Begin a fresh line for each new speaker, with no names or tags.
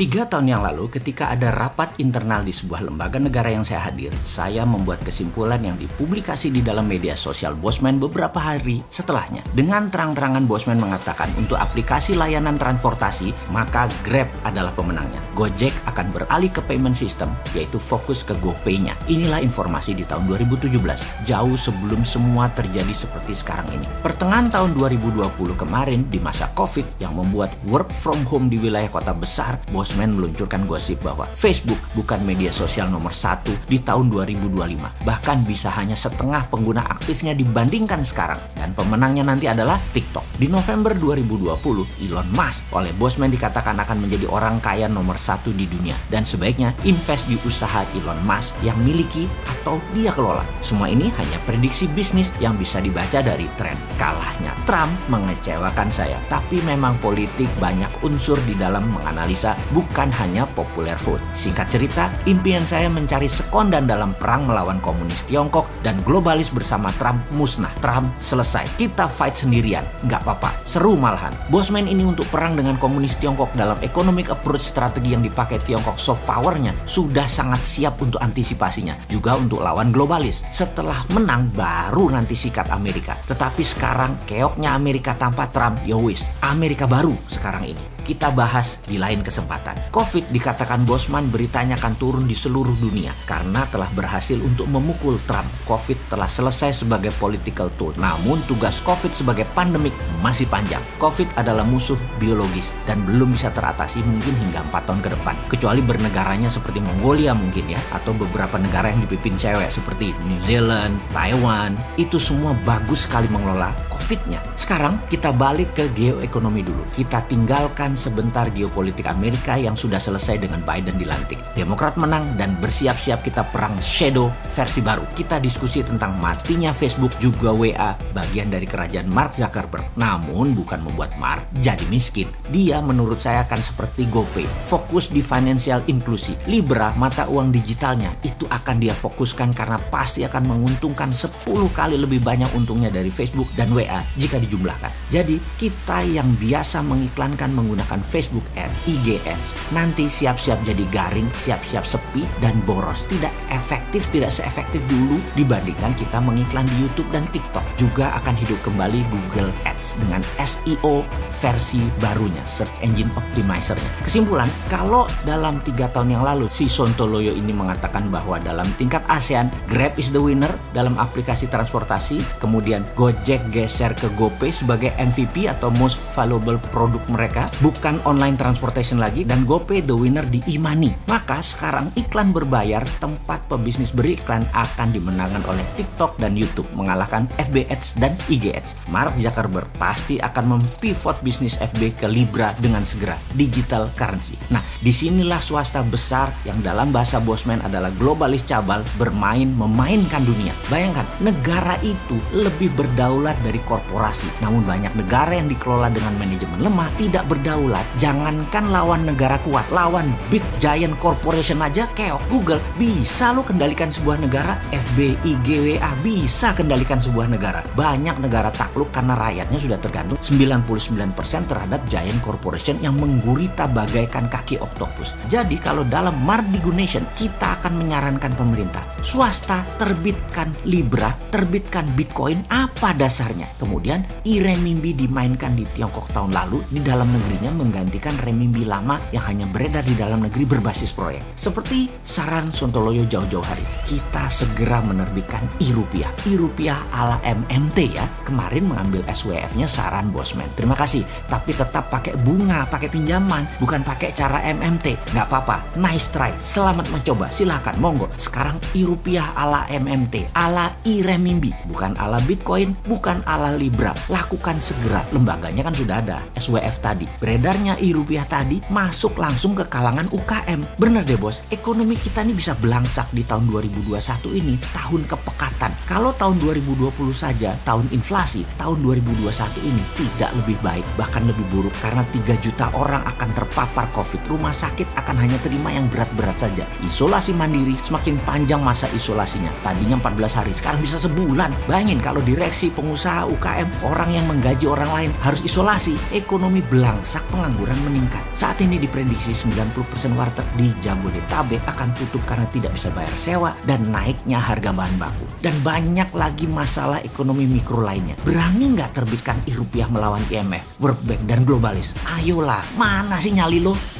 Tiga tahun yang lalu ketika ada rapat internal di sebuah lembaga negara yang saya hadir, saya membuat kesimpulan yang dipublikasi di dalam media sosial Bosman beberapa hari setelahnya. Dengan terang-terangan Bosman mengatakan untuk aplikasi layanan transportasi, maka Grab adalah pemenangnya. Gojek akan beralih ke payment system, yaitu fokus ke GoPay-nya. Inilah informasi di tahun 2017, jauh sebelum semua terjadi seperti sekarang ini. Pertengahan tahun 2020 kemarin, di masa COVID yang membuat work from home di wilayah kota besar, Bos Bosman meluncurkan gosip bahwa Facebook bukan media sosial nomor satu di tahun 2025. Bahkan bisa hanya setengah pengguna aktifnya dibandingkan sekarang. Dan pemenangnya nanti adalah TikTok. Di November 2020, Elon Musk oleh Bosman dikatakan akan menjadi orang kaya nomor satu di dunia. Dan sebaiknya invest di usaha Elon Musk yang miliki atau dia kelola. Semua ini hanya prediksi bisnis yang bisa dibaca dari tren. Kalahnya Trump mengecewakan saya. Tapi memang politik banyak unsur di dalam menganalisa bukan hanya populer food. Singkat cerita, impian saya mencari sekondan dalam perang melawan komunis Tiongkok dan globalis bersama Trump musnah. Trump selesai. Kita fight sendirian. Nggak apa-apa. Seru malahan. Bosman ini untuk perang dengan komunis Tiongkok dalam economic approach strategi yang dipakai Tiongkok soft powernya sudah sangat siap untuk antisipasinya. Juga untuk lawan globalis. Setelah menang baru nanti sikat Amerika. Tetapi sekarang keoknya Amerika tanpa Trump, yowis. Amerika baru sekarang ini kita bahas di lain kesempatan. COVID dikatakan Bosman beritanya akan turun di seluruh dunia karena telah berhasil untuk memukul Trump. COVID telah selesai sebagai political tool. Namun tugas COVID sebagai pandemik masih panjang. COVID adalah musuh biologis dan belum bisa teratasi mungkin hingga 4 tahun ke depan. Kecuali bernegaranya seperti Mongolia mungkin ya atau beberapa negara yang dipimpin cewek seperti New Zealand, Taiwan. Itu semua bagus sekali mengelola COVID-nya. Sekarang kita balik ke geoekonomi dulu. Kita tinggalkan sebentar geopolitik Amerika yang sudah selesai dengan Biden dilantik. Demokrat menang dan bersiap-siap kita perang shadow versi baru. Kita diskusi tentang matinya Facebook juga WA bagian dari kerajaan Mark Zuckerberg. Namun bukan membuat Mark jadi miskin. Dia menurut saya akan seperti GoPay. Fokus di financial inklusi. Libra mata uang digitalnya itu akan dia fokuskan karena pasti akan menguntungkan 10 kali lebih banyak untungnya dari Facebook dan WA jika dijumlahkan. Jadi kita yang biasa mengiklankan menggunakan Facebook Ads, IG Ads, nanti siap-siap jadi garing, siap-siap sepi dan boros. Tidak efektif, tidak seefektif dulu dibandingkan kita mengiklan di YouTube dan TikTok. Juga akan hidup kembali Google Ads dengan SEO versi barunya, Search Engine Optimizer-nya. Kesimpulan, kalau dalam tiga tahun yang lalu si Sontoloyo ini mengatakan bahwa dalam tingkat ASEAN, Grab is the winner dalam aplikasi transportasi, kemudian Gojek geser ke GoPay sebagai MVP atau most valuable produk mereka, bukan online transportation lagi dan GoPay the winner di Imani. Maka sekarang iklan berbayar tempat pebisnis beriklan akan dimenangkan oleh TikTok dan YouTube mengalahkan FB Ads dan IG Ads. Mark Zuckerberg pasti akan mempivot bisnis FB ke Libra dengan segera, digital currency. Nah, di sinilah swasta besar yang dalam bahasa Bosman adalah globalis cabal bermain memainkan dunia. Bayangkan, negara itu lebih berdaulat dari korporasi. Namun banyak negara yang dikelola dengan manajemen lemah tidak berdaulat jangankan lawan negara kuat, lawan big giant corporation aja keok Google bisa lo kendalikan sebuah negara, FBI, GWA bisa kendalikan sebuah negara. Banyak negara takluk karena rakyatnya sudah tergantung 99% terhadap giant corporation yang menggurita bagaikan kaki oktopus. Jadi kalau dalam Mardigunation kita akan menyarankan pemerintah swasta terbitkan Libra, terbitkan Bitcoin apa dasarnya? Kemudian e-renminbi dimainkan di Tiongkok tahun lalu di dalam negerinya menggantikan remimbi lama yang hanya beredar di dalam negeri berbasis proyek. Seperti saran Sontoloyo jauh-jauh hari, kita segera menerbitkan e-rupiah. E-rupiah ala MMT ya. Kemarin mengambil SWF-nya saran Bosman. Terima kasih. Tapi tetap pakai bunga, pakai pinjaman, bukan pakai cara MMT. Nggak apa-apa. Nice try. Selamat mencoba. Silahkan, monggo. Sekarang e-rupiah ala MMT, ala e-remimbi. Bukan ala Bitcoin, bukan ala Libra. Lakukan segera. Lembaganya kan sudah ada. SWF tadi. Beredar beredarnya e-rupiah tadi masuk langsung ke kalangan UKM. Bener deh bos, ekonomi kita ini bisa belangsak di tahun 2021 ini, tahun kepekatan. Kalau tahun 2020 saja, tahun inflasi, tahun 2021 ini tidak lebih baik, bahkan lebih buruk karena 3 juta orang akan terpapar COVID. Rumah sakit akan hanya terima yang berat-berat saja. Isolasi mandiri semakin panjang masa isolasinya. Tadinya 14 hari, sekarang bisa sebulan. Bayangin kalau direksi pengusaha UKM, orang yang menggaji orang lain harus isolasi, ekonomi belangsak pengangguran meningkat. Saat ini diprediksi 90% warteg di Jabodetabek akan tutup karena tidak bisa bayar sewa dan naiknya harga bahan baku. Dan banyak lagi masalah ekonomi mikro lainnya. Berani nggak terbitkan rupiah melawan IMF, World Bank, dan globalis? Ayolah, mana sih nyali lo?